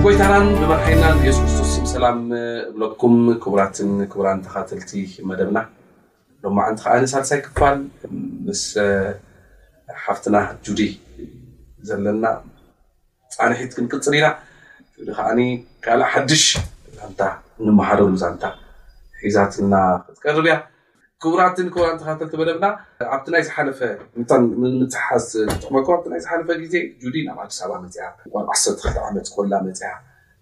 ብጎይታናን ብመርሓይናን ብየሱስ ክርስቶስ ስም ሰላም እብለኩም ክቡራትን ክቡራን ተኻተልቲ መደብና ሎማዓንቲ ከዓ ንሳልሳይ ክፋል ምስ ሓፍትና ጁዲ ዘለና ፃንሒት ክንቅፅል ኢና ከዓኒ ካልእ ሓድሽ ዛንታ እንመሃረሉ ዛንታ ሒዛትና ክትቀርብ እያ ክቡራትን ክቡራን ተኸታተልቲ መደብና ኣብቲ ናይ ዝሓለፈ ምታን ምትሓዝ ንጥቕመኩም ኣብቲ ናይ ዝሓለፈ ግዜ ጁዲ ናብ ኣዲስ ኣበባ መፅያ ጓል ዓሰርተ ክልተ ዓመት ኮላ መፅያ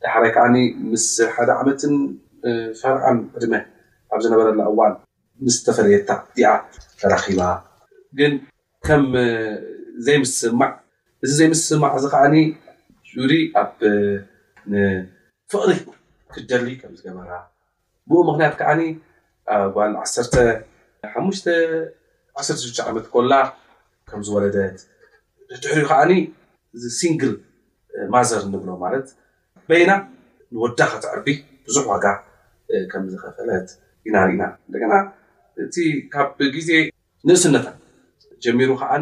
ዳሕራይ ከዓ ምስ ሓደ ዓመትን ፈርቓን ዕድመ ኣብ ዝነበረላ እዋን ምስ ተፈለየታ እቲኣ ተራኺባ ግን ከም ዘይምስምማዕ እዚ ዘይምስምማዕ እዚ ከዓ ጁዲ ኣብ ንፍቕሪ ክትደሊ ከም ዝገበራ ብኡ ምኽንያት ከኣ ጓል ዓሰርተ ሓሙሽተ ዓሰርተ ሽዱሽተ ዓመት ኮላ ከም ዝወለደት ድሕሪኡ ከኣ እዚ ሲንግል ማዘር ንብሎ ማለት በይና ንወዳ ከተዕቢ ብዙሕ ዋጋ ከም ዝኸፈለት ኢና ርኢና። እንደገና እቲ ካብ ግዜ ንእስነታ ጀሚሩ ከኣ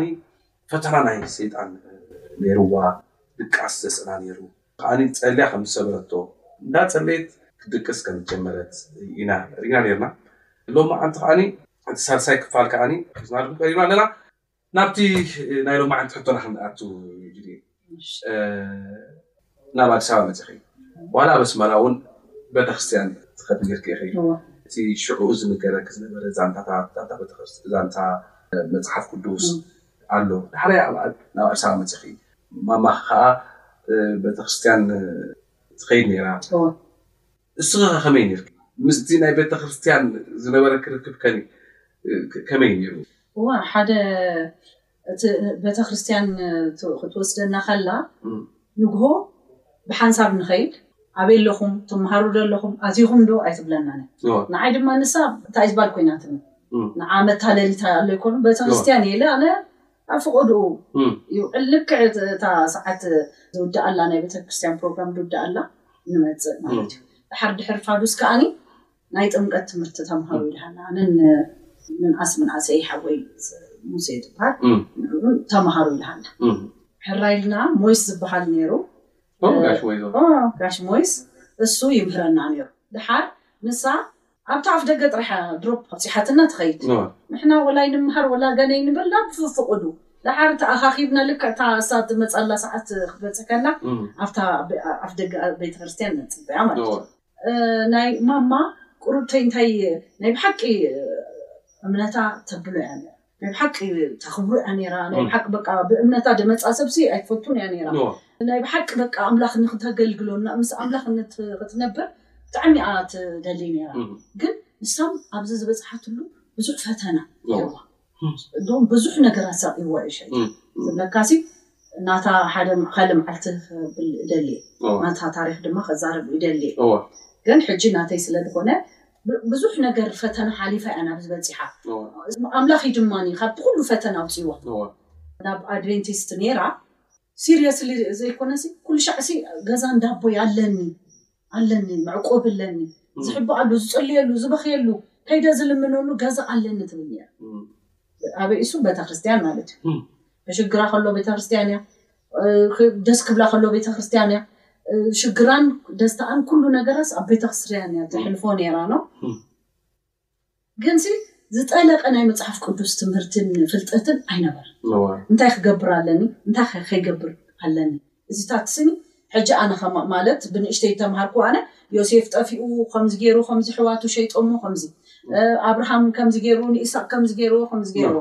ፈተና ናይ ሰይጣን ነይርዋ ድቃስ ዘስእና ነይሩ። ከኣ ጸልያ ከም ዝሰበረቶ እንዳ ጸለየት ክትድቅስ ከም ዝጀመረት ኢና ሪኢና ኔርና ሎማዓንቲ ከኣ እቲ ሳልሳይ ክፋል ከኣ ሒዝናልኩም ቀሪብና ኣለና ናብቲ ናይ ሎማዓንቲ ሕቶና ክንኣቱ ጅግኒ ናብ ኣዲስ ኣበባ መጺኺ ዋላ ኣብ ኣስመራ ውን በተክርስትያን ትከዲ ኔርኪ ኢኺ እቲ ሽዑኡ ዝንገረኪ ዝነበረ ዛንታታት ዛንታ በተክርስትያን ዛንታ መጽሓፍ ቅዱስ ኣሎ ዳሕራይ ናብ ኣዲስ ኣበባ መጺኺ ማማ ከኣ በተክርስትያን ትከይድ ነይራ እስኪ ከ ከመይ ነርኪ ምስቲ ናይ ቤተክርስትያን ዝነበረኪ ርክብ ከ ከመይ ነይሩ። እወ ሓደ እቲ በተክርስትያን ክትወስደና ከላ ንግሆ ብሓንሳብ ንከይድ ኣበይ ኣለኹም ትምሃሩ ዶ ኣለኹም ኣቲኹም ዶ ኣይትብለናን እያ ንዓይ ድማ ንሳ እንታይ ዝበል ኮይናትኒ ንዓ መታለሊት ኣሎ ይኮኑ በተክርስትያን እየ ኢለ ኣነ ኣብ ፍቆድኡ እዩ ልክዕ እታ ሰዓት ዝውዳኣላ ናይ ቤተክርስትያን ፕሮግራም ዝውዳኣላ ንመጽእ ማለት እዩ ደሓር ድሕር ፋዱስ ከኣኒ ናይ ጥምቀት ትምህርቲ ተምሃሩ ይልሃና ንን ምንኣስ ምንኣሰይ ሓወይ ሙሴ ትብሃል ተምሃሩ ይልሃና ሕራይ ኢልና ሞይስ ዝበሃል ነይሩ ጋሽ ሞይስ እሱ ይምህረና ነይሩ ደሓር ንሳ ኣብታ ኣፍደገ ጥራሕ እያ ድሮፕ ኣብጺሓትና ትኸይድ። ንሕና ወላ ኣይንመሃር ወላ ገለ ኣይንበል ናብ ፍፍቁዱ ደሓር ተኣኻኺብና ልክዕ እታ እሳ ትመጻላ ሰዓት ክትበጽሕ ከላ ኣብታ ኣፍደገ ቤተክርስትያን ንጽበያ ማለት እዩ። ናይ ማማ ቁሩብተይ እንታይ ናይ ብሓቂ እምነታ ተብሎ እያ ነራ። ናይ ብሓቂ ተኽብሮ እያ ነይራ ናይ ብሓቂ በቃ ብእምነታ ድመጻ ሰብሲ ኣይትፈቱን እያ ነይራ ናይ ብሓቂ በቃ ኣምላኽ ንክተገልግሎ ምስ ኣምላኽ ንክትነብር ብጣዕሚ እያ ትደሊ ነይራ ግን ንሳም ኣብዚ ዝበጽሓትሉ ብዙሕ ፈተና ነይርዋ እንደውም ብዙሕ ነገር ኣሳቂዋ እዩ ሸይጣን ዝብለካሲ ናታ ሓደ ካሊ መዓልቲ ክብል እደሊ እየ ናታ ታሪኽ ድማ ከዛርብ ይደሊ እየ ግን ሕጂ ናተይ ስለ ዝኾነ ብዙሕ ነገር ፈተና ሓሊፋ እያ ናብዚ በጺሓ ኣምላኽ እዩ ድማ ካብቲ ኩሉ ፈተና ኣውጺእዋ ናብ ኣድቬንቲስት ኔራ ሲርየስሊ ዘይኮነሲ ኩሉሻዕሲ ገዛ እንዳቦይ ኣለኒ ኣለኒ መዕቆቢ ኣለኒ ዝሕብኣሉ ዝጽልየሉ ዝበኽየሉ ከይደ ዝልምነሉ ገዛ ኣለኒ ትብል ኔራ ኣበይ እሱ ቤተክርስትያን ማለት እዩ ተሽግራ ከሎ ቤተክርስትያን እያ ደስ ክብላ ከሎ ቤተክርስትያን እያ ሽግራን ደስታኣን ኩሉ ነገራስ ኣብ ቤተክርስትያን እያ ተሕልፎ ነይራ ነው ግን ዝጠለቀ ናይ መፅሓፍ ቅዱስ ትምህርትን ፍልጠትን ኣይነበረ እንታይ ክገብር ኣለኒ እንታይ ከይገብር ኣለኒ እዚታት ስኒ ሕጂ ኣነ ማለት ብንእሽተይ ተምሃርኩ ኣነ ዮሴፍ ጠፊኡ ከምዚ ጌሩ ከምዚ ኣሕዋቱ ሸይጦሞ ከምዚ ኣብርሃም ከምዚ ጌሩ ንኢሳቅ ከምዚ ጌርዎ ከምዚ ጌርዎ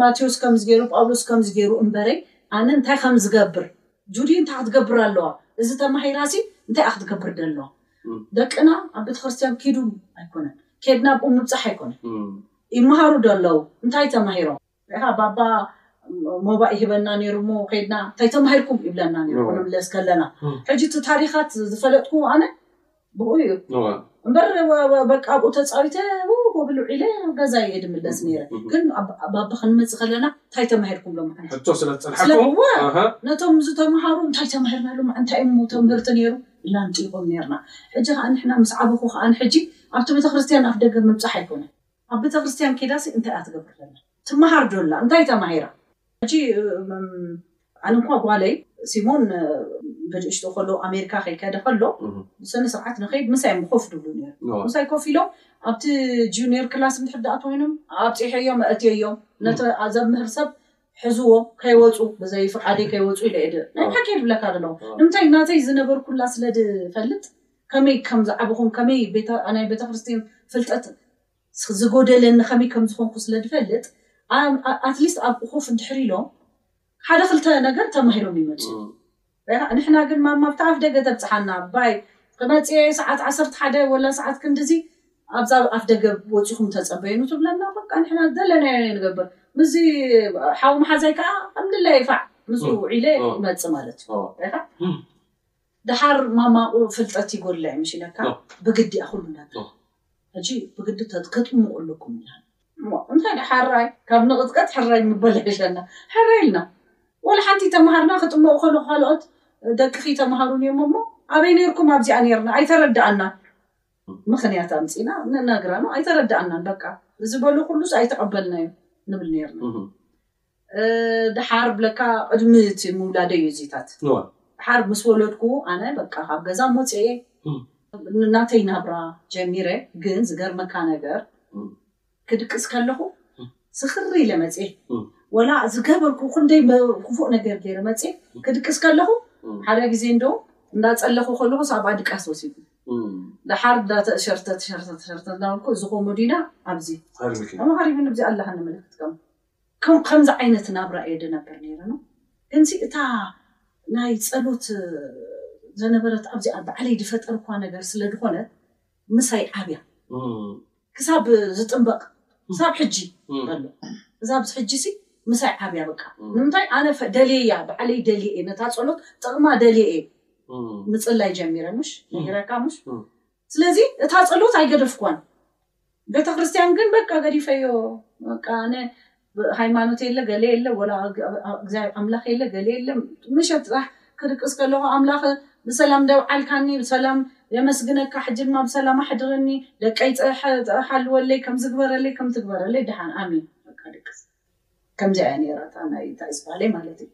ማቴዎስ ከምዚ ጌሩ ጳውሎስ ከምዚ ጌሩ እምበረይ ኣነ እንታይ ከም ዝገብር ጁዲ እንታይ ክትገብር ኣለዋ እዚ ተማሂራሲ እንታይ እያ ክትገብር ደለዋ ደቅና ኣብ ቤተክርስትያን ኪዱ ኣይኮነን ኬድና ኣብኡ ምብጻሕ ኣይኮነን ይመሃሩ ደለዉ እንታይ ተማሂሮም እታ ባባ ሞባእ ይህበና ነይሩ እሞ ከይድና እንታይ ተማሂርኩም ይብለና ነይሩ ክንምለስ ከለና ሕጂ እቲ ታሪኻት ዝፈለጥክዎ ኣነ ብኡ እዩ እምበር በቃ ኣብኡ ተፃዊተ ጎብል ውዒለ ገዛ እየ ድምለስ ነይረ ግን ባባ ክንመፅእ ከለና እንታይ ተማሂርኩም ሎም ሕቶ ስለዝፀንሓኩም ነቶም ዝተምሃሩ እንታይ ተማሂርና ሎም እንታይ እሞ ተምህርቲ ነይሩ ኢልና ንጥይቆም ነርና ሕጂ ከዓ ንሕና ምስ ዓበኹ ከዓ ሕጂ ኣብቲ ቤተክርስትያን ኣፍ ደገ ምብፃሕ ኣይኮነን ኣብ ቤተክርስትያን ኬዳሲ እንታይ እያ ትገብር ዘላ ትመሃር ዶ ኣላ እንታይ ተማሂራ ሕጂ ኣነ እኳ ጓለይ ሲሞን ብንእሽትኡ ከሎ ኣሜሪካ ከይከደ ከሎ ብስነ ስርዓት ንከይድ ምሳይ እዮም ኮፍ ድብሉ ነይሮም ምሳይ ኮፍ ኢሎም ኣብቲ ጁኒየር ክላስ እንድሕር ደኣ ተወይኖም ኣብፂሐዮ መእትየዮ ነቲ ዘምህር ሰብ ሕዝዎም ከይወፁ ብዘይ ፍቃደይ ከይወፁ ኢለ እየ ናይ ብሓቂ እየ ዝብለካ ዘለኩ ንምንታይ ናተይ ዝነበርኩላ ስለ ዝፈልጥ ከመይ ከም ዝዓበኹን ከመይ ናይ ቤተክርስትየን ፍልጠት ዝጎደለኒ ከመይ ከም ዝኮንኩ ስለ ዝፈልጥ ኣትሊስት ኣብኡ ኮፍ እንድሕር ኢሎም ሓደ ክልተ ነገር ተማሂሮም ይመፁ። እህ ንሕና ግን ማማ ኣብታ ኣፍደገ ተብጽሓና ባይ ክመጽእየ ሰዓት ዓሰርተ ሓደ ወላ ሰዓት ክንድዚ ኣብዛ ኣፍደገ ወጺኹም ተጸበዩኑ ትብለና በቃ ንሕና ዝደለናዮ ኢና ንገብር ምስዚ ሓው መሓዛይ ከኣ ከምድላየይ ፋዕ ምስኡ ውዒለ ይመጽእ ማለት እዩ እህ ደሓር ማማ ፍልጠት ይጎድላ እዩ መሲለካ ብግዲ እያ ኩሉ ነገር ሕጂ ብግዲ ተጥ ከጥምቁ ኣለኩም ኢልና። እሞ እንታይ ድኣ ሐራይ ካብ ንቕጥቀጥ ሕራይ ምበል ይሕሸና ሕራይ ኢልና ወላ ሓንቲ ተማሃርና ክጥመቑ ከለኹ ካልኦት ደቅኺ ተማሃሩን እዮም እሞ ኣበይ ኔርኩም ኣብዚኣ ኔርና ኣይተረድኣናን ምኽንያት ኣምጺና ንነግራኖ ኣይተረድኣናን በቃ እዚ በሉ ኩሉስ ኣይተቐበልናዮን ንብል ኔርና። ደሓር ለካ ቅድሚ እቲ ምውላደይ እዩ እዚታት። ደሓር ምስ ወለድኩ ኣነ በቃ ካብ ገዛ ሞጺኤ ናተይ ናብራ ጀሚረ ግን ዝገርመካ ነገር ክድቅስ ከለኹ ስኽር ኢለ መጺኤ ወላ ዝገበርኩ ክንደይ ክፉእ ነገር ጌረ መጺኤ ክድቅስ ከለኹ ሓደ ግዜ እንደውም እንዳጸለኹ ከለኹስ ኣብኣ ድቃስ ወሲድኒ ደሓር ዳተ ሸርተት ሸርተት ሸርተት እንዳበልኩ እዚ ኮሞዲና ኣብዚ ሃሪሙኒ ሃሪሙኒ ብዚ ኣላህ ንምልክት ከም ከም ከምዚ ዓይነት ናብራ እየ ድነብር ነይረ ነው ግንሲ እታ ናይ ጸሎት ዘነበረት ኣብዚኣ ባዕለይ ድፈጠርኳ ነገር ስለ ድኾነት ምሳይ ዓብያ ክሳብ ዝጥምበቅ ክሳብ ሕጂ በሎ ክሳብ ሕጂሲ ምሳይ ዓብያ በቃ ንምንታይ ኣነ ደልየያ ባዕለይ ደልየ እየ ነታ ጸሎት ጥቅማ ደልየ እየ ምጽላይ ጀሚረ ምሽ ነጊረካ ምሽ ስለዚ እታ ጸሎት ኣይገደፍክዋን ቤተክርስትያን ግን በቃ ገዲፈዮ በቃ ኣነ ሃይማኖት የለ ገለ የለ ወላ እግዚኣብሔር ኣምላኽ የለ ገለ የለ ምሸት ጥራሕ ክድቅስ ከለኹ ኣምላኽ ብሰላም ደውዓልካኒ ብሰላም የመስግነካ ሕጂ ድማ ብሰላም ኣሕድረኒ ደቀይ ጥራሕ ሓልወለይ ከም ዝግበረለይ ከም ትግበረለይ ደሓን ኣሜን በቃ ድቅስ ከምዚኣ እያ ነይራ እታ ናይ እንታይ እዩ ዝበሃለይ ማለት እዩ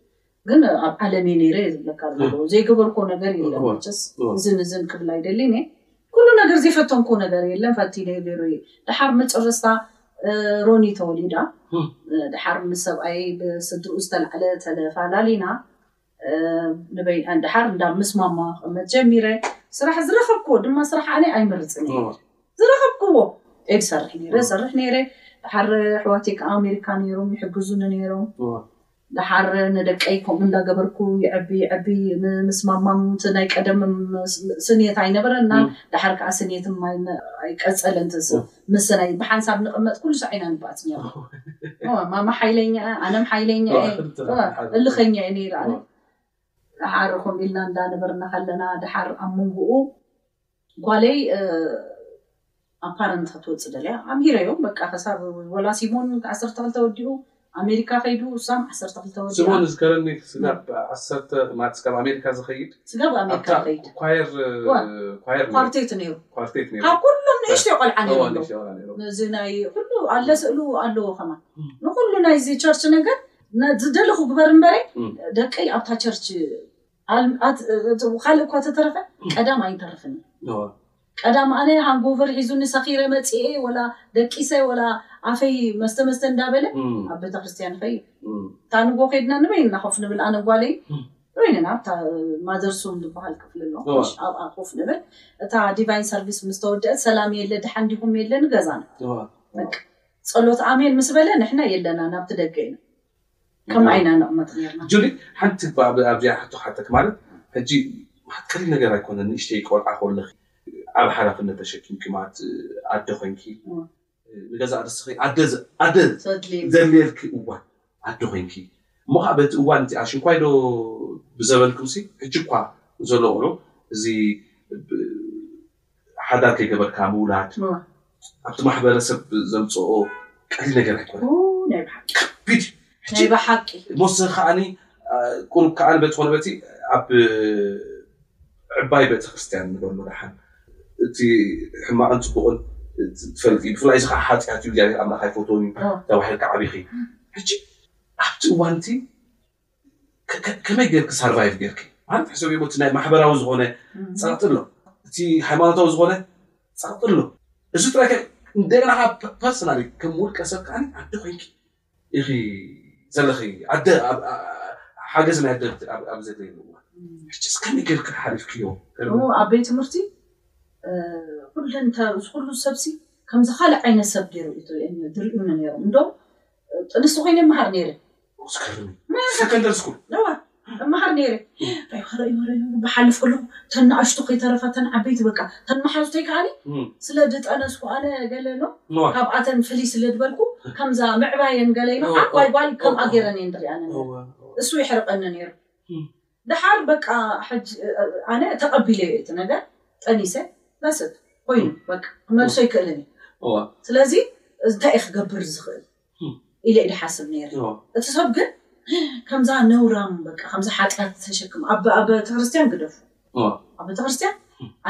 ግን ኣብ ዓለም እየ ነይረ እየ ዝብለካ ዘሎ ዘይገበርኮ ነገር የለን እወ፣ መቸስ እወ። እዝን እዝን ክብል ኣይደልን እየ ኩሉ ነገር ዘይፈተንኮ ነገር የለን ፈቲነ ገይሩ እየ ደሓር መጨረስታ እ፣ ሮኒ ተወሊዳ እ፣ ደሓር ምስ ሰብኣየይ ብስድርኡ ዝተላዕለ ተፈላለና ንበይ ኣንድሓር እንዳ ምስ ማማ ክቕመጥ ጀሚረ ስራሕ ዝረኸብክዎ ድማ ስራሕ ኣነ ኣይመርፅን እየ ዝረኸብክዎ ኤድ ሰርሕ ነይረ ሰርሕ ነይረ ድሓር ኣሕዋተይ ከዓ ኣሜሪካ ነይሮም ይሕግዙኒ ነይሮም ድሓር ንደቀይ ከምኡ እንዳገበርኩ ይዕቢ ይዕቢ ምስ ማማም ናይ ቀደም ስንየት ኣይነበረና ድሓር ከዓ ስንየት ኣይቀፀለን ትስብ መሰላዩ ብሓንሳብ ንቅመጥ ኩሉ ሳዕ ኢና ንባኣስ ኔርና እወ ማማ ሓይለኛ እያ ኣነም ሓይለኛ እየ እወ እልኸኛ እየ ነይረ ኣነ ድሓር ከምኡ ኢልና እንዳነበርና ከለና ድሓር ኣብ መንጎኡ ጓለይ ኣፓረንት ክትወፅእ ደልያ ኣምሂረዮም በቃ ከሳብ ወላ ሲሞን ዓሰርተ ክልተ ወዲኡ ኣሜሪካ ከይዱ ሳም ዓሰርተ ክልተ ወዲኣ። ስምኦን እዝከረኒ ስጋብ ዓሰርተ ማርስ ካብ ኣሜሪካ ዝኸይድ ስጋብ ኣሜሪካ ዝኸይድ ኣብታ ኳየር ኳየር ነይሩ ኳርቴት ነይሩ ኳርቴት ነይሩ ካብ ኩሎም ንእሽተይ ቆልዓ ነይሩ እወ ኣሎ ንእሽተይ ቆልዓ ነይሩ እዚ ናይ ኩሉ ኣለ ስእሉ ኣለዎ ከማን ንኩሉ ናይዚ ቸርች ነገር ነ- ዝደለኹ ግበር እምበረ እም። ደቀይ ኣብታ ቸርች ኣልምኣት ካልእ እኳ ተተረፈ ቀዳም ኣይተርፍን እዩ ቀዳም ኣነ ሃንጎቨር ሒዙኒ ሰኺረ መጺኤ ወላ ደቂሰ ወላ ኣፈይ መስተ መስተ እንዳበለ ኣብ ቤተክርስትያን ይኸይድ እታ ንጎ ከድና ንበይንና ኮፍ ንብል ኣነ ጓለይ በይንና ኣብታ ማዘርሱም ዝበሃል ክፍሊ ኣሎ ኣብኣ ኮፍ ንብል እታ ዲቫይን ሰርቪስ ምስ ተወደአት ሰላም የለ ድሓን ዲኹም የለ ንገዛና ጸሎት ኣሜን ምስ በለ ንሕና የለና ናብቲ ደገ ኢና ከምኣ ኢና ንቕመጥ ኔርና። ጁሊ ሓንቲ ኣብዚኣ ሕቶ ክሓተኪ ማለት ሕጂ ማለት ቀሊል ነገር ኣይኮነን ንእሽተይ ቆልዓ ኮለኪ ዓቢ ሓላፍነት ተሸኪምኪ ማለት ኣደ ኮንኪ ንገዛእ ርስኪ ኣደ ኣደ ዘድልየልኪ እዋን ኣደ ኮንኪ እሞ ከኣ በቲ እዋን እቲ ኣሽንኳይ ዶ ብዘበንኩምሲ ሕጂ እኳ ዘሎ ቆልዑ እዚ ሓዳር ከይገበርካ ምውላድ ኣብቲ ማሕበረሰብ ዘምጽኦ ቀሊል ነገር ኣይኮነን። ኡይ ናይ ብሓቂ ከቢድ እዩ። ሕጂ ናይ ብሓቂ። ሞስህ ከኣ ቁሩብ ከኣ በቲ ኮነ በቲ ኣብ ዕባይ ቤተክርስትያን ንበሎ ደሓን እቲ ሕማቅን ጽቡቅን ትፈልጢ ብፍላይ እዚ ከኣ ሓጥያት እዩ እግዚኣብሄር ኣምላኽ ኣይፈትዎን እዩ ተባሂልኪ ዓቢኺ ሕጂ ኣብቲ እዋን እቲ ከመይ ገይርኪ ሳርቫይቭ ገይርኪ ማለት ሕሰብዮ እቲ ናይ ማሕበራዊ ዝኾነ ፀቕጢ ኣሎ እቲ ሃይማኖታዊ ዝኾነ ፀቕጢ ኣሎ እዚ ጥራይ ከ እንደገና ካብ ፐርሰናሊ ከም ውልቀ ሰብ ከዓኒ ኣደ ኮይንኪ ኢኺ ዘለኺ ኣደ ሓገዝ ናይ ኣደ ኣብ ዘድለየሉ እዋን ሕጂስ ከመይ ገይርኪ ሓሊፍክዮ ኣብ ቤት ትምህርቲ ኩለን እዚ ኩሉ ሰብሲ ከምዚ ካልእ ዓይነት ሰብ ገይሩ እዩ ዝርእዩኒ ነይሮም እንዶ ጥንስቲ ኮይነ እምሃር ነይረ። ሰከንደሪ ስኩል እምሃር ነይረ ብሓልፍ ከለኩ እተን ንኣሽቱ ከይተረፋ እተን ዓበይቲ በቃ እተን መሓዙተይ ከኣ ስለ ድጠነስኩ ኣነ ገለ ካብኣተን ፍልይ ስለ ድበልኩ ከምዛ ምዕባየን ገለ ዓባይ ጓል ከምኣ ገይረን እየን ድሪኣኒ እሱ የሕርቀኒ ነይሩ። ደሓር በቃ ሕጂ ኣነ ተቀቢለዮ እቲ ነገር ጠኒሰ that's it ኮይኑ በቃ ክመልሶ ኣይክእልን እየ ስለዚ እንታይ እየ ክገብር ዝክእል ኢለ እየ ድሓስብ ነይረ እቲ ሰብ ግን ከምዛ ነውራም በቃ ከምዛ ሓጥያት ተሸክማ ኣብ ኣብ ቤተክርስትያን ግደፉ ኣብ ቤተክርስትያን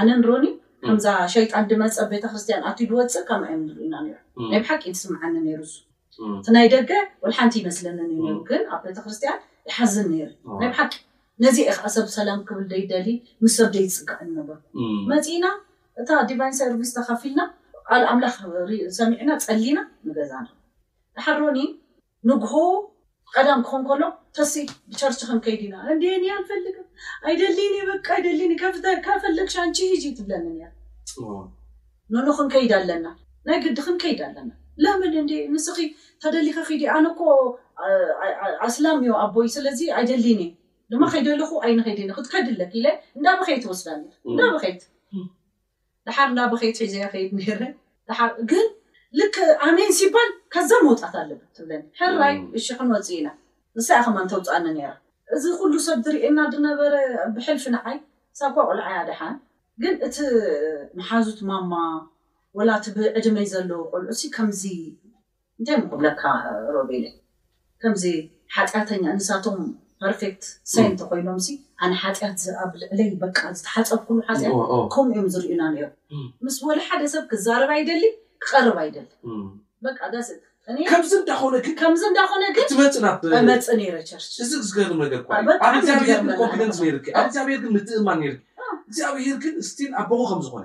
ኣነን ሮኒ ከምዛ ሸይጣን ድመጸ ቤተክርስትያን ኣትዩ ድወጽእ ከማይ እዮም ንሪኢና ነይሩ ናይ ብሓቂ እዩ ድስምዓኒ ነይሩ እሱ እቲ ናይ ደገ ወልሓንቲ ይመስለንን እዩ ነይሩ ግን ኣብ ቤተክርስትያን ይሓዝን ነይረ ናይ ብሓቂ ነዚ እየ ከኣ ሰብ ሰላም ክብል ደይደሊ ምስ ሰብ ደይጽጋዕ ዝነበርኩ መጺእና እታ ዲቫይን ሰርቪስ ተካፊልና ቃል ኣምላኽ ሰሚዕና ጸሊና ንገዛና ደሓር ሮኒ ንግሆ ቐዳም ክኾን ከሎ ተሲ ብቸርች ክንከይድ ኢና እንዴ እኔ ኣልፈልግም ኣይደልይን እየ በቃ ኣይደልይን እየ ከፍተ ከፈለግሽ ኣንቺ ሂጂ ትብለኒ ኔራ ኖኖ ክንከይድ ኣለና ናይ ግዲ ክንከይድ ኣለና ለምን እንዴ ንስኺ ተደሊኺ ኺዲ ኣነ እኮ ኣስላም እዩ ኣቦይ ስለዚ ኣይደልይን እየ ድማ ከይደለኹ ኣይንኸይድን እየ ክትከዲ ኣለኪ ኢለ እንዳበኸየ ትወስዳኒ እንዳ በኸየት ደሓር እንዳ በኸይት ሒዘያ እኸይድ ነይረ ደሓር ግን ልክ ኣሜን ሲባል ከዛ ምውጣት ኣለብን ትብለኒ ሕራይ እሺ ክንወጽእ ኢና ንሳ እያ ከማን ተውጽኣኒ ነይራ እዚ ኩሉ ሰብ ዝርእየና ዝነበረ ብሕልፊ ንዓይ ሳኳ ቆልዓ እያ ደሓን ግን እቲ መሓዙት ማማ ወላ እቲ ብዕድመይ ዘሎ ቆልዑሲ ከምዚ እንታይ እሞ ክብለካ ሮቤለይ ከምዚ ሓጥያተኛ ንሳቶም ፐርፌክት ሰይንት ተኮይኖምሲ ኣነ ሓጥያት ዝኣብ ልዕለይ በቃ ዝተሓጸብኩሉ ሓጥያት ከምኡ እዮም ዝርእዩና ነይሮም ምስ ወለሓደ ሰብ ክዛረብ ኣይደሊ ክቀርብ ኣይደሊ በቃ that's it እኔ ከምዚ እንዳኮነ ግን ከምዚ እንዳኮነ ግን ክትመጺ ናብ እመጽእ ነይረ ቸርች እዚ ዝገርም ነገር እኮ ኣዩ ኣብ እግዚኣብሄር ግን ኮንፊደንስ ነይርኪ ኣብ እግዚኣብሄር ግን ምትእምማን ነይርኪ እግዚኣብሄር ግን ስቲል ኣቦኺ ከምዝኮነ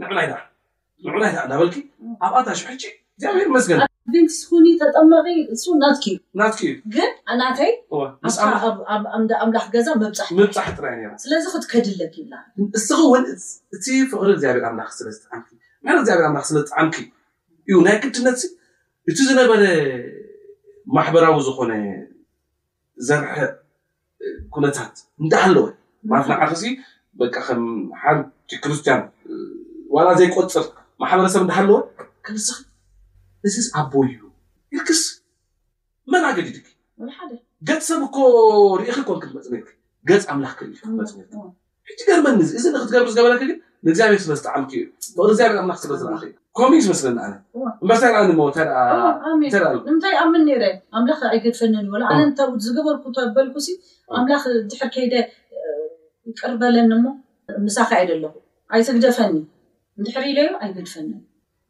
ንዑናይ ደኣ ንዑናይ ደኣ እንዳበልኪ ኣብኣ ታሹ ሕጂ እግዚኣብሔር ይመስገን። ኣድቬንቲስት ኩኒ ተጠመቂ እሱ ናትኪ እዩ ናትኪ እዩ ግን ናተይ እወ ምስ ኣብታ ኣምላኽ ኣብ ኣብ እንዳ ኣምላኽ ገዛ ምብጻሕ ጥራይ ምብጻሕ ጥራይ እዩ ነይሩ። ስለዚ ክትከዲ ኣለኪ ይብላ። እስኺ ውን እቲ ፍቕሪ እግዚኣብሔር ኣምላኽ ስለ ዝጠዓምኪ ምሕረት እግዚኣብሔር ኣምላኽ ስለ ዝጠዓምኪ እዩ ናይ ግድነት እቲ ዝነበረ ማሕበራዊ ዝኾነ ዘርሐ ኩነታት እንዳሃለወ ማለት ንዓኺ በቃ ከም ሓንቲ ክርስትያን ዋላ ዘይቆጽር ማሕበረሰብ እንዳሃለወ ክንስኺ እዝስ ኣቦይ እዩ ኢልክስ መን ኣገዲዱኪ? ገጽ ሰብ እኮ ሪኢኺ እኮ እም ክትመጺ ኔርኪ ገጽ ኣምላኽ ከ ሪኢኺ ክትመጺ ኔርኪ። ሕጂ ገርመኒ እዚ እዚ ንክትገብሪ ዝገበረኪ ግን ንእግዚኣብሄር ስለ ዝጠዓምክዮ እዩ ፍቅሪ እግዚኣብሄር ኣምላክ ስለ ዝረኣክዮ ከምኡ እዩ ዝመስለኒ ኣነ እምበር ታይ ረኣኒ እሞ ታይ ረኣ እንታይ ረኣ ኣሎ ንምንታይ ይኣምን ነይረ ኣምላክ ኣይገድፈንን እዩ ወላ ኣነ እታ ዝገበርኩ ተበልኩ ሲ ኣምላክ ድሕር ከይደ ይቅር በለኒ እሞ ምሳካ እየ ዘለኩ ኣይትግደፈኒ እንድሕር ኢለዮ ኣይገድፈንን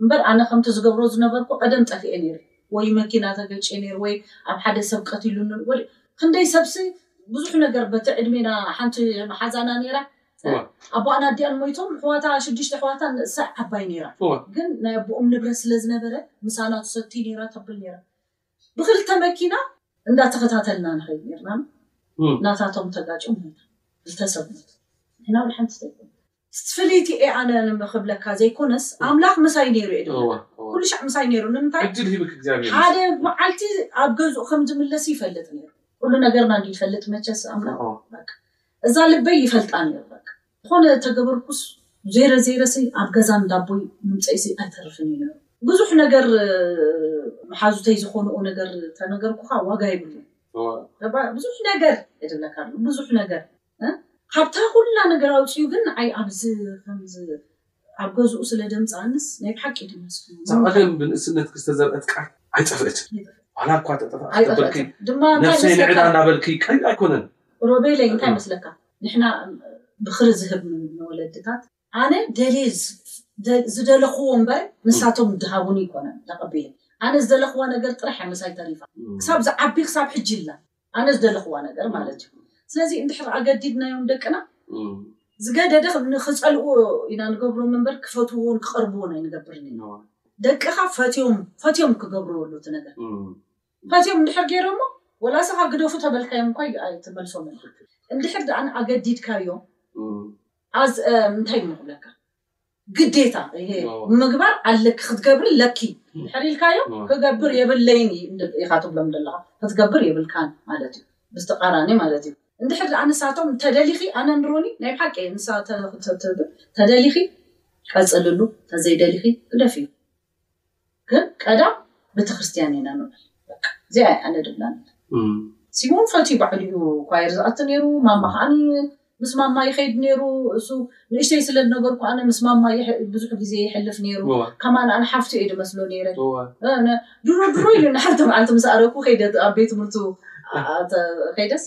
እምበር ኣነ ከምቲ ዝገብሮ ዝነበርኩ ቀደም ጠፊኤ ነይረ ወይ መኪና ተገጭየ ነይረ ወይ ኣብ ሓደ ሰብ ቀቲሉኒ ወይ ክንደይ ሰብሲ ብዙሕ ነገር በቲ ዕድሜና ሓንቲ መሓዛና ነይራ ኣቦኣን ኣዲኣን ሞይቶም ኣሕዋታ ሽዱሽተ ኣሕዋታ ንእሳ ዓባይ ነይራ ግን ናይ ኣቦኦም ንብረት ስለ ዝነበረ ምሳና ትሰቲ ነይራ ተብል ነይራ ብክልተ መኪና እንዳተከታተልና ንከይድ ነይርና ናታቶም ተጋጭዮም ሞይቶም ክልተ ሰብ ሞይቱ ንሕና ውን ሓንቲ ተይኮነት። ስትስ ፍልይቲ እየ ኣነ ንክብለካ ዘይኮነስ ኣምላክ ምሳይ ነይሩ እየ ድብለካ እወ እወ ኩሉ ሻዕ ምሳይ ነይሩ ንምንታይ ዕድል ሂብክ እግዚኣብሄር ሓደ ይመስገን መዓልቲ ኣብ ገዝኡ ከም ዝምለስ ይፈልጥ ነይሩ ኩሉ ነገርና እንድዩ ይፈልጥ መቸስ ኣምላክ ንዕኦ በቃ እዛ ልበይ ይፈልጣ ነይሩ በቃ ዝኮነ ተገበርኩስ ዘይረ ዘይረሲ ኣብ ገዛ እንዳ ኣቦይ ምምፀኢሲ ኣይተርፍን እዩ ነይሩ ብዙሕ ነገር መሓዙተይ ዝኮንኦ ነገር ተነገርኩካ ዋጋ የብሉን እወ እባ ብዙሕ ነገር እየ ድብለካ ኣለኩ ብዙሕ ነገር። ካብታ ኩላ ነገር ኣውጺኡ ግን ንዓይ ኣብዚ ከምዚ ኣብ ገዝኡ ስለ ደምጻኣንስ ናይ ብሓቂ እዩ ደመስግኖ። እዛ ቀደም ብንእስነትኪ ዝተዘርኣት ቃል ኣይጠፍእትን ዋላ እኳ ተጠፍኣ ኣይጠፍእትን ድማ እንታይ ነብሰይ ንዕዳ መስለካ እንዳበልኪ ቀሊል ኣይኮነን። ሮቤለይ እንታይ መስለካ ንሕና ብኽሪ ዝህብ ንወለድታት ኣነ ደልየ ዝደለኹዎ እምበር ንሳቶም ድሃቡኒ ኣይኮነን ተቐቢለ ኣነ ዝደለኹዋ ነገር ጥራሕ እያ ምሳይ ተሪፋ ክሳብ ዝዓቢ ክሳብ ሕጂ ኣላ ኣነ ዝደለኹዋ ነገር ማለት እዩ ስለዚ እንድሕር ኣገዲድናዮም ደቅና ዝገደደ ንኽጸልእዎ ኢና ንገብሮም እምበር ክፈትውዎን ክቐርብዎን ኣይንገብርን ኢና ደቅኻ ፈትዮም ፈትዮም ክገብርዎ ኣሎ እቲ ነገር እንተዚኦም እንድሕር ገይሮሞ ወላ እስኻ ግደፉ ተበልካዮም እኳ ኣይትመልሶምን ኢኻ እንድሕር ድኣ ኣገዲድካዮም ኣዝ እንታይ ኢሉ ክብለካ ግዴታ ይሄ ምግባር ኣለኪ ክትገብሪ ለኪ እንድሕር ኢልካዮም ክገብር የብለይን ኢኻ ትብሎም ዘለኻ ክትገብር የብልካን ማለት እዩ ብዝተቃራኒ ማለት እዩ እንድሕር ድኣ ንሳቶም ተደሊኺ ኣነ ንሮኒ ናይ ብሓቂ እየ ንሳ ተደሊኺ ቀፅልሉ ተዘይደሊኺ ግደፍዮ። ግን ቀዳም ቤተክርስትያን ኢና ንብል በቃ እዚኣ እያ ኣነ ድብላ ነይረ ሲሞን ፈትዩ ባዕሉ እዩ ኳየር ዝኣቲ ነይሩ ማማ ከዓኒ ምስ ማማ ይኸይድ ነይሩ እሱ ንእሽተይ ስለ ዝነበርኩ ኣነ ምስ ማማ ብዙሕ ግዜ ይሕልፍ ነይሩ ከማን ኣነ ሓፍቱ እየ ድመስሎ ነይረ ድሮ ድሮ ኢሉ ንሓንቲ መዓልቲ ምስ ኣረኩ ከይደ ኣብ ቤት ትምህርቱ ከይደስ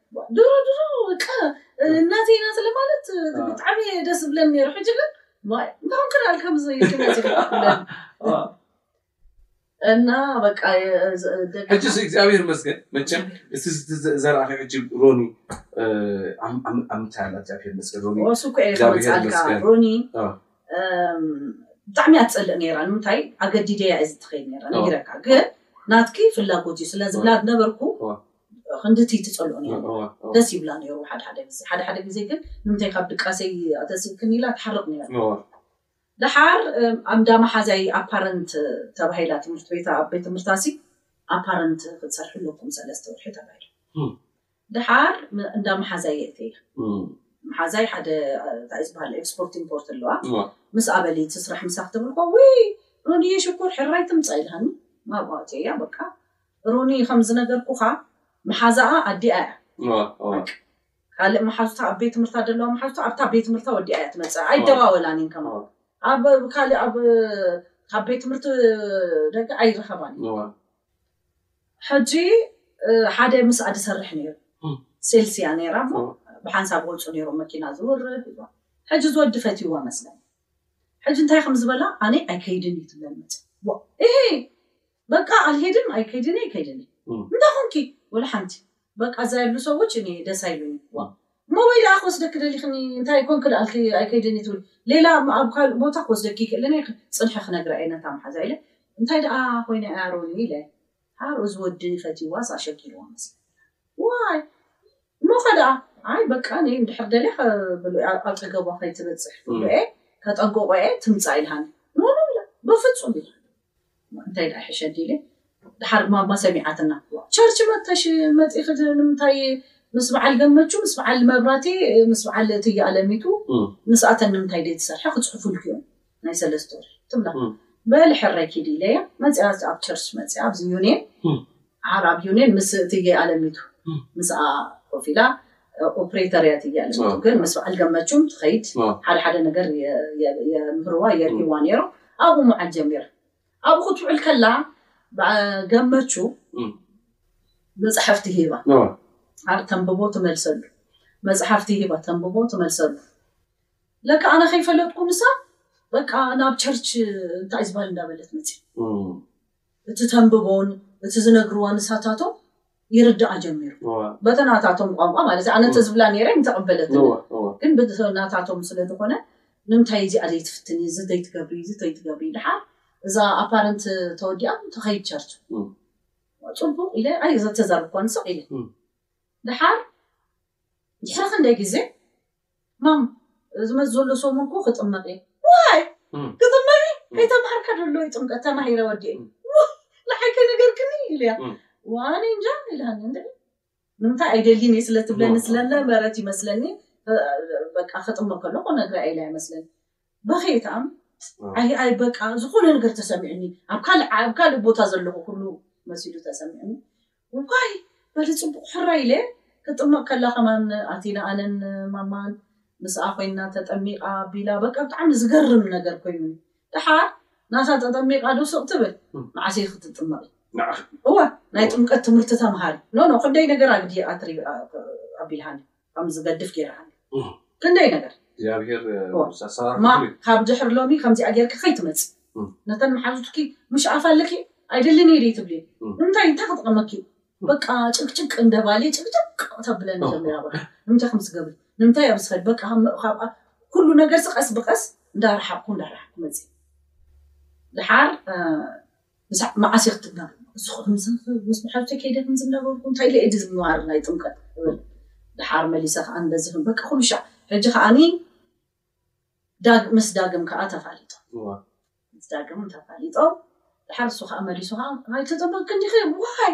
ድሮ ድሮ በቃ እናተይ ኢና ስለማለት ብጣዕሚ ደስ ዝብለን ነይሩ ሕጂ ግን ማይ እንታይ ኮንክ ዳል ከምዚ ኢልኪ መፂኺ ትብለን እና በቃ ደቂ ሕጂስ እግዚኣብሔር ይመስገን መቸም እቲ ዘረኣኺ ሕጂ ሮኒ እ፣ ኣብ ኣብ- ኣብ ምንታይ ኣላ እግዚኣብሔር ይመስገን ሮኒ ወሱ እኮ እየ እግዚኣብሔር ከመፅኣልካ ይመስገን። ሮኒ አ፣ እም፣ ብጣዕሚ እያ ትፀልእ ነይራ ንምንታይ ኣገዲደያ እየ ዝትኸይድ ነይራ አ። ነጊረካ ግን ናትኪ ፍላጎት እዩ ስለ ዝብላ ዝነበርኩ አ። ክንድቲ ትጸልኦ ኔራ ደስ ይብላ ኔሩ ሓደ ሓደ ግዜ ሓደ ሓደ ግዜ ግን ንምንታይ ካብ ድቃሰይ ኣተሲእክኒ ኢላ ትሓርቅ ኔራ ደሓር ኣንዳ መሓዛይ ኣፓረንት ተባሂላ ትምህርት ቤታ ኣብ ቤት ትምህርታሲ ኣፓረንት ክትሰርሒ ኣለኩም ሰለስተ ወርሒ ተባሂላ ደሓር እንዳ መሓዛይ የእተያ መሓዛይ ሓደ እንታይ ዝበሃል ኤክስፖርት ኢምፖርት ኣለዋ ምስ ኣበሊ ትስራሕ ምሳ ክትብል ኮ ውይ ሮድዬ ሽኩር ሕራይ ትምጻእ ኢልሃኒ ናብኣ እተያ በቃ ሮኒ ከም ዝነገርኩኻ መሓዛኣ ኣዲኣ እያ በቃ ካልእ መሓዙታ ኣብ ቤት ትምህርታ ደለዋ መሓዙታ ኣብታ ቤት ትምህርታ ወዲኣ እያ ትመጽእ ኣይደዋወላን እየን ከማኡ ኣብ ካልእ ኣብ ካብ ቤት ትምህርቲ ደገ ኣይረኸባን እየን ሕጂ ሓደ ምስኣ ድሰርሕ ነይሩ ሴልስ እያ ነይራ እሞ ብሓንሳብ ወጹ ነይሮም መኪና ዝውርድ ይብላ ሕጂ እዚ ወዲ ፈትይዋ መስለኒ ሕጂ እንታይ ከም ዝበላ ኣነ ኣይከይድን እዩ ትብለኒ መጽ ዋእ እሂ በቃ ኣልሄድም ኣይከይድን እየ ከይድን እየ እንታይ ኮንኪ ወላ ሓንቲ በቃ እዛ የሉ ሰዎች እኔ ደስ ኣይሉኝም ዋእ እሞ ወይ ደኣ ክወስደኪ ደሊክኒ እንታይ ኮንኪ ደኣ እልኪ ኣይከይድን እየ ትብሊ ሌላ እሞ ኣብ ካልእ ቦታ ክወስደኪ ይክእልን እየ ጽንሐ ክነግራ እየ ነታ መሓዛ ኢለ እንታይ ደኣ ኮይና እያ ሮኒ ኢለ ሓር እዚ ወዲ ፈቲዋስ ኣሸጊርዋ መስለኒ ዋይ እሞኸ ደኣ ኣይ በቃ እኔ እንድሕር ደልየ ከብሉ ኣጠገቧ ከይትበጽሕ ክብሉ'የ ከጠንቅቖ'የ ትምጻእ ኢልሃኒ ኖ ኖ ኢላ በፍጹም ኢላ እንታይ ደኣ ይሕሸኒ ኢለ ደሓር ማማ ሰሚዓትና ዋእ ቸርች መጥተሽ መጺኺ ንምንታይ ምስ በዓል ገመቹ ምስ በዓል መብራቴ ምስ በዓል እትዬ ኣለሚቱ ምስኣተን ንምንታይ ደይትሰርሒ ክጽሕፉልኪ'ዮም ናይ ሰለስተ ወርሒ ትብላ እም። በሊ ሕራይ ኪዲ ኢለያ መጺኣ ኣብቲ ኣብ ቸርች መጺኣ ኣብዚ ዩኔን እም። ዓር ኣብ ዩኔን ምስ እትዬ ኣለሚቱ እም። ምስኣ ኮፍ ኢላ ኦፕሬተር እያ እትዬ ኣለሚቱ ኦ። ግን ምስ በዓል ገመቹም ትኸይድ ኦ። ሓደ ሓደ ነገር የ- የ- የምህርዋ የርእይዋ ነይሮም ኣብኡ ምዓል ጀሚራ ኣብኡ ክትውዕል ከላ በዓ- ገመቹ እም። መጽሓፍቲ ሂባ ኦ። ዓር ተንብቦ ትመልሰሉ መጽሓፍቲ ሂባ ተንብቦ ትመልሰሉ ለካ ኣነ ከይፈለጥኩ ንሳ በቃ ናብ ቸርች እንታይ ዝበሃል እንዳበለት መጽያ። እቲ ተንብቦን እቲ ዝነግርዋ ንሳታቶም ይርድኣ ጀሚሩ። በተናታቶም ቋንቋ ማለት ኣነ እንተዝብላ ነይረ ምተቀበለትኒ ግን ብናታቶም ስለዝኮነ ንምንታይ እዚኣ ዘይትፍትኒ እዚ ዘይትገብሪ እዚ ዘይትገብሪ ድሓር እዛ ኣፓረንት ተወዲኣ ትከይድ ቸርች ጽቡቅ ኢለ ኣይዘተዛረብኳን ስቅ ኢለ ድሓር ድሕሪ ክንደይ ግዜ ሕማም ዝመጽእ ዘሎ ሰሙን እኮ ክጥመቅ እየ። ዋይ ክጥመቅ እየ ከይተማሃርካ ዶ ኣሎ ጥምቀት ተማሂረ ወዲኤ ዋይ ንዓይ ከይነገርክኒ ኢለያ ዋይ ኣነ እንጃ ኢላኒ እንድዒ ንምንታይ ኣይደሊን እየ ስለ ትብለኒ ስለ ነበረት ይመስለኒ በቃ ክጥመቅ ከለኩ ክነግራ ኢለያ ይመስለኒ በኽየ ተኣምት ኣየ ኣይ በቃ ዝኾነ ነገር ተሰሚዑኒ ኣብ ካልእ ኣብ ካልእ ቦታ ዘለኹ ኩሉ መሲሉ ተሰሚዑኒ ዋይ በሊ ጽቡቕ ሕራይ ኢለ ክጥመቕ ከላ ከማን ኣቲና ኣነን ማማን ምስኣ ኮይና ተጠሚቓ ኣቢላ በቃ ብጣዕሚ ዝገርም ነገር ኮይኑኒ ደሓር ናታ ተጠሚቓ ዶ ስቕ ትብል መዓስ እየ ክትጥመቒ እወ ናይ ጥምቀት ትምህርቲ ተምሃሪ ኖኖ ክንደይ ነገር ኣግዲኣ ኣቢልሃኒ ከም ዝገድፍ ጌርካኒ ክንደይ ነገር እማ ካብ ድሕሪ ሎሚ ከምዚኣ ጌርኪ ከይትመጺ ነተን መሓዙትኪ ምሽ ኣፋልልኪ ኣይደልን እየ ደይ ትብሊ ንምንታይ እንታይ ክጥቐመኪ እዩ በቃ ጭቅጭቅ እንደ ባሌ ጭቅጭቅ ተብለኒ ጀሚራ በቃ ንምንታይ ከምዚ ትገብሪ ንምንታይ ኣብዚ ትኸዲ በቃ ካብ ኩሉ ነገርሲ ቀስ ብቀስ እንዳረሓቅኩ እንዳረሓቅኩ መጺ ድሓር ምሳዕ መዓስ እየ ክትብላ ንስኹም ምስ መሓዙተይ ከይደ ከምዚ እናበልኩ እንታይ ኢለ እየ ድዚ ምግባር ናይ ጥምቀት እብል ደሓር መሊሰ ከኣ ንበዚ ከም በቃ ኩሉ ሻዕ ሕጂ ከኣኒ ዳግ ምስ ዳግም ከኣ ተፋሊጦም እወ ምስ ዳግም ተፋሊጦም ደሓር እሱ ከኣ መሊሱ ከኣ ኣይተጠመቅክን ዲኺ ዋይ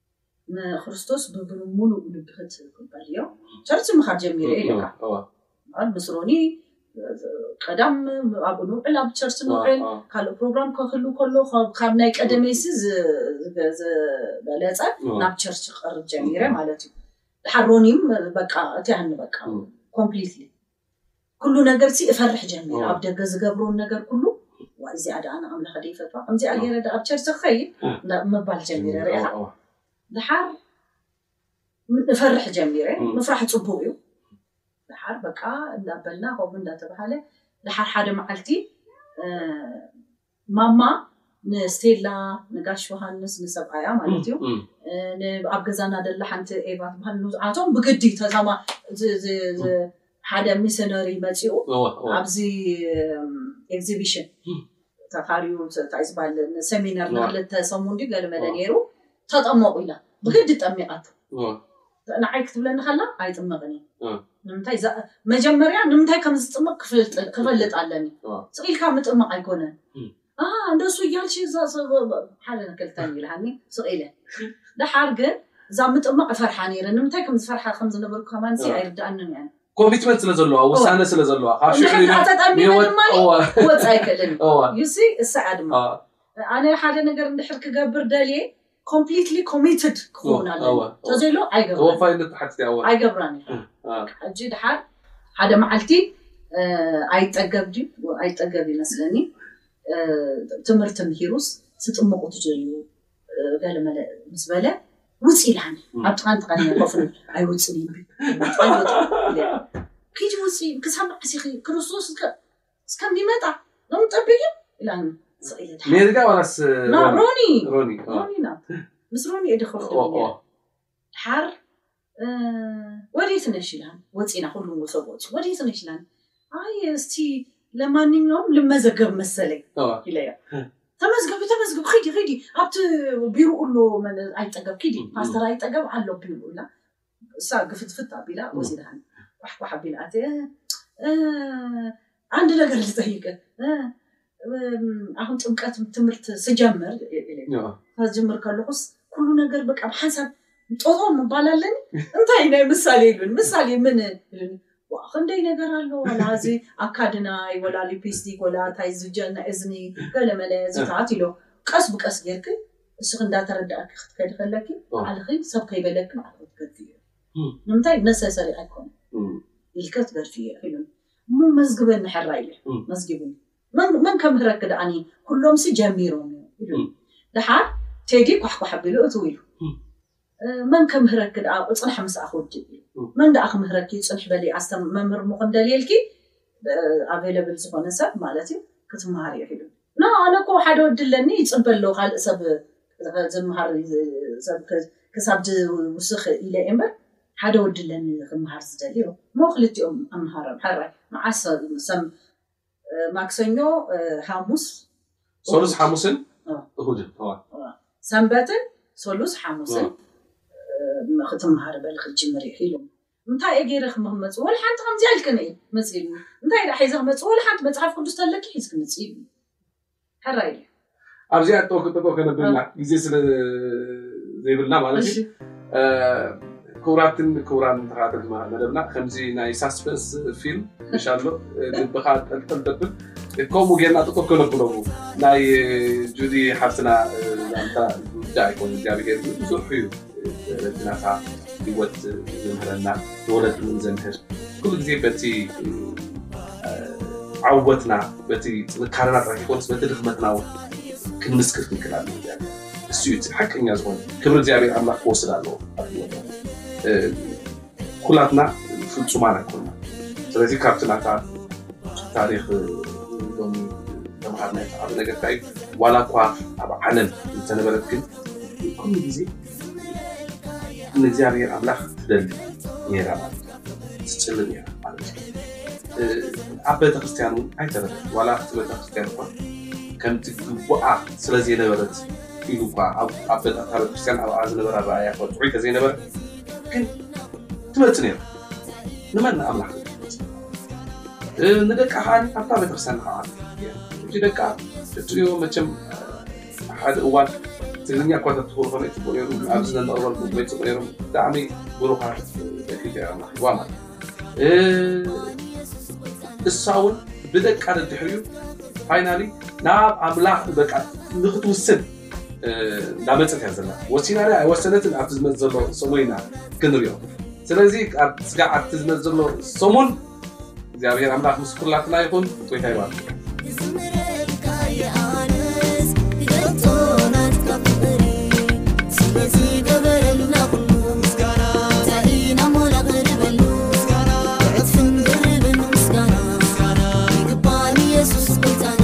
ንክርስቶስ ብብሙሉእ ልቢ ክትቅበል እዮ ቸርች ምካድ ጀሚረ እየ ኢለካ እዋ በዓል ምስ ሮኒ ቀዳም ኣብኡ ንውዕል ኣብ ቸርች ንውዕል ኣዎ። ካልእ ፕሮግራም ክህሉ ከሎ ካብ- ካብ ናይ ቀደመይሲ ዝ- ዝ- ዝበለፀ እዋ። ናብ ቸርች ክቀርብ ጀሚረ ማለት እዩ ድሓር ሮኒም በቃ እትያኒ በቃ እም። ኮምፕሊትሊ ኩሉ ነገር ሲ እፈርሕ ጀሚረ ኣብ ደገ ዝገብሮ ነገር ኩሉ ዋይ እዚኣ ደኣ ንኣምላኸ ደይፈትዋ ከምዚኣ ገይረ ደኣ ኣብ ቸርቸ ክኸይድ ምባል ጀሚረ ርኢኻ ደሓር እፈርሕ ጀሚረ ምፍራሕ ፅቡቕ እዩ ደሓር በቃ እንዳበልና ከምኡ እንዳተባሃለ ደሓር ሓደ መዓልቲ ማማ ንስቴላ ንጋሽ ዮሃንስ ንሰብኣያ ማለት እዩ ኣብ ገዛና ደላ ሓንቲ ኤቫ ትበሃል ንዝዓቶም ብግዲ እዩ ተዛማ ሓደ ሚሰነሪ መፂኡ ኣብዚ ኤግዚቢሽን ተኻርዩ እንታይ ዝበሃል ሰሚናር ንክልተ ሰሙን ድዩ ገለ መለ ነይሩ ተጠመቑ ኢላ ብግዲ ጠሚቓቶ ንዓይ ክትብለኒ ከላ ኣይጥመቕን እየ ንምንታይ መጀመርያ ንምንታይ ከም ዝጥመቕ ክፈልጥ ኣለኒ ስቕ ኢልካ ምጥማቕ ኣይኮነን ኣሃ እንደሱ እያልሽ እዛ ሓደ ንክልተ ኢልሃኒ ስቕ ኢለ ደሓር ግን እዛ ምጥማቕ እፈርሓ ነይረ ንምንታይ ከም ዝፈርሓ ከም ዝነበርኩ ከማንሲ ኣይርድኣንን እያ ኮሚትመንት ስለ ዘለዋ ውሳነ ስለ ዘለዋ ካብ ሽዑ እንድሕር ድኣ ተጠሚቐ ንህይወት- ድማኒ እወ። ክወፅእ ኣይክእልን እወ። እዩ ዩሲ እሳ እያ ድማ ኣነ ሓደ ነገር እንድሕር ክገብር ደልየ ኮምፕሊትሊ ኮሚትድ ክኸውን ኣለኒ ተዘይሉ ኣይገብራን ኣይገብራን ኢኻ በቃ ሕጂ ድሓር ሓደ መዓልቲ ኣይጠገብ ድዩ ኣይጠገብ ይመስለኒ ትምህርቲ ምሂሩስ ትጥምቁ ትደልዩ ገለመለ ምስ በለ ውጽእ ኢላኒ ኣብ ጥቓ ንጥቓ ኮፍ ንብል ኣይወጽእን እዩ እምቢ ኪዲ ውጽኢ ክሳብ መዓስ ኢኺ ክርስቶስ እስከሚመጣ ነው ምጠብቂው ኢላ ን ስቅ ኢለ ትሓ ሜሪ ድያ ዋላስ ና ሮኒ ሮኒ ሮኒ ሮኒ ናት ምስ ሮኒ እየ ድክፍ ኦ ድብል ኦ ነረ ድሓር እ፣ ወዴት ነሽ ኢላን ወጺና ኩሉም ወሰብ ወጹ ወዴት ነሽ ኢላን ኣይ እስቲ ለማንኛውም ልመዘገብ መሰለኝ ኦ ኢለያ ተመዝገቢ ተመዝገቢ ኺዲ ኺዲ ኣብቲ ቢሩኡ ኣሎ መን ኣይጠገብ ኪዲ ም፣ ፓስተር ኣይጠገብ ኣሎ ቢሩኡ ኢላ እሳ ግፍትፍት ኣቢላ ወሲዳኒ ኳሕኳሕ ኣቢላ ኣትየ ኣንድ ነገር ልጠይቅ ኣሁን ጥምቀት ትምህርት ስጀምር ስጀምር ከለኩስ ኩሉ ነገር በቃ ብሓንሳብ ጦጦ ምባል ኣለኒ እንታይ ናይ ምሳሌ ይሉን ምሳሌ ምን ይሉን ክንደይ ነገር ኣሎ ዋላ እዚ ኣካድናይ ወላ ሊፒስቲክ ወላ እንታይ ዝጀና እዝኒ ገለመለ ዝታት ኢሎ ቀስ ብቀስ ጌርክ እስኺ እንዳተረዳእኪ ክትከዲ ከለኪ ባዕልኺ ሰብ ከይበለኪ ባዕልኺ ትገድፍዮ ኢኺ ንምንታይ ነሰሰሪ ኣይኮነን ኢልኪ ትገድፍዮ ኢኺ ኢሉኒ እሞ መዝግበኒ ሕራይ ኢለ መዝጊቡኒ መን መን ከምህረኪ ዳኣኒ ኩሎምሲ ጀሚሮም ኢዮም ኢሉኒ ዳሓር ቴዲ ኳሕኳሕ ኣቢሉ እትው ኢሉ። መን ከምህረኪ ደኣ እጽንሐ ምሳኣኺ ውድእ እዩ መን ደኣ ክምህረኪ እዩ ጽንሒ በሊ ኣስተም መምህር እሞ ክንደልየልኪ ኣቬለብል ዝኾነ ሰብ ማለት እዩ ክትመሃሪ እዩ ሒሉኒ ን ኣነ እኮ ሓደ ወዲ ኣለኒ ይጽበ ኣሎ ካልእ ሰብ ዝመሃር ሰብ ክሳብ ዝውስኽ ኢለ እየ እምበር ሓደ ወዲ ኣለኒ ክመሃር ዝደሊ እሞ ክልቲኦም ኣመሃሮም ሕራይ መዓስ ሰም ማክሰኞ ሓሙስ ሰሉስ ሓሙስን እሁድን ሰንበትን ሰሉስ ሓሙስን ክትመሃሪ በሊ ክትጅምሪ ኢኺ ኢሎሞ እንታይ እየ ገይረ ክመክመጽ ወላ ሓንቲ ከምዚኣ ኢልክኒ መጽ ኢሉኒ እንታይ ደኣ ሒዘ ክመጽ ወላ ሓንቲ መጽሓፍ ቅዱስ ተለኪ ሒዝኪ ምጺ ኢሉኒ ሕራይ ድዩ? ኣብዚኣ ጦቅ ጦቅ ከነብላ ግዜ ስለ ዘይብልና ማለት እዩ። ክቡራትን ክቡራን ተኸታተልቲ መደብና ከምዚ ናይ ሳስፐንስ ፊልም እሺ ኣሎ ልብኻ ጠልጠል ዘብል ከምኡ ጌርና ጥጡር ከነብሎ እሞ ናይ ጁዲ ሓፍትና ዛንታ ዝውዳእ ኣይኮነን እግዚኣብሄር ብዙሕ እዩ ረድናኻ ህይወት ዝምህረና ንወለዱ እውን ዘምህር ኩሉ ግዜ በቲ ዓወትና በቲ ጥንካረና ጥራሕ ይኮንስ በቲ ድኽመትና እውን ክንምስክር ክንክል ኣለዎ እግዚኣብሔር እሱ እዩ እቲ ሓቀኛ ዝኾነ ክብሪ እግዚኣብሔር ኣምላክ ክወስድ ኣለዎ ኣብ ህይወትና ኩላትና ፍፁማን ኣይኮና ስለዚ ካብቲ ናታ ታሪክ ሎሚ ተምሃር ናይ ተዓቢ ነገር ካዩ ዋላ እኳ ኣብ ዓለም እንተነበረት ግን ኩሉ ግዜ ንእግዚኣብሔር ኣምላኽ ትደሊ ነራ ማለት ትፅሊ ነራ ማለት ኣብ ቤተክርስትያን እውን ኣይተረፈ ዋላ ኣብቲ ቤተክርስትያን እኳ ከምቲ ግቡኣ ስለዘይነበረት ኢሉ እኳ ኣብ ቤተክርስትያን ኣብኣ ዝነበራ ረኣያ እኳ ጥዑይ ተዘይነበረ ግን ትመፅእ ነይራ ንመን ንኣምላኽ ንደቃ ከዓ ኣብታ ቤተክርስትያን ንክዓሉ እቲ ደቃ እትሪኦ መቸም ሓደ እዋን ትግርኛ እኳ ተትኽእሉ ከመይ ፅቡቅ ነይሩ ኣብዚ ነንቕርበልኩም ከመይ ፅቡቅ ነይሩ ብጣዕሚ ብሩኻት ደቂ ኢትዮጵያውያን ረኪባ ማለት እሳ እውን ብደቃ ደድሕሪኡ ፋይናሊ ናብ ኣምላኽ በቃ ንክትውስን እንዳመፀት እያ ዘላ ወሲና ዶ ኣይወሰነትን ኣብቲ ዝመፅ ዘሎ ሰሙን ኢና ክንሪኦ ስለዚ ኣብ ስጋዕ ኣብቲ ዝመፅ ዘሎ ሰሙን እግዚኣብሔር ኣምላክ ምስ ኩላትና ይኹን ጎይታ ይባርክ ይዝምረልካ የኣንስ ክደቶናት ካብ ፍቅሪ ስለዚ ገበረልና ኩሉ ምስጋና ዛኢና እሞ ነቕርበሉ ምስጋና ዕፅፍን ድርብን ምስጋና ይግባል ኢየሱስ ጎይታና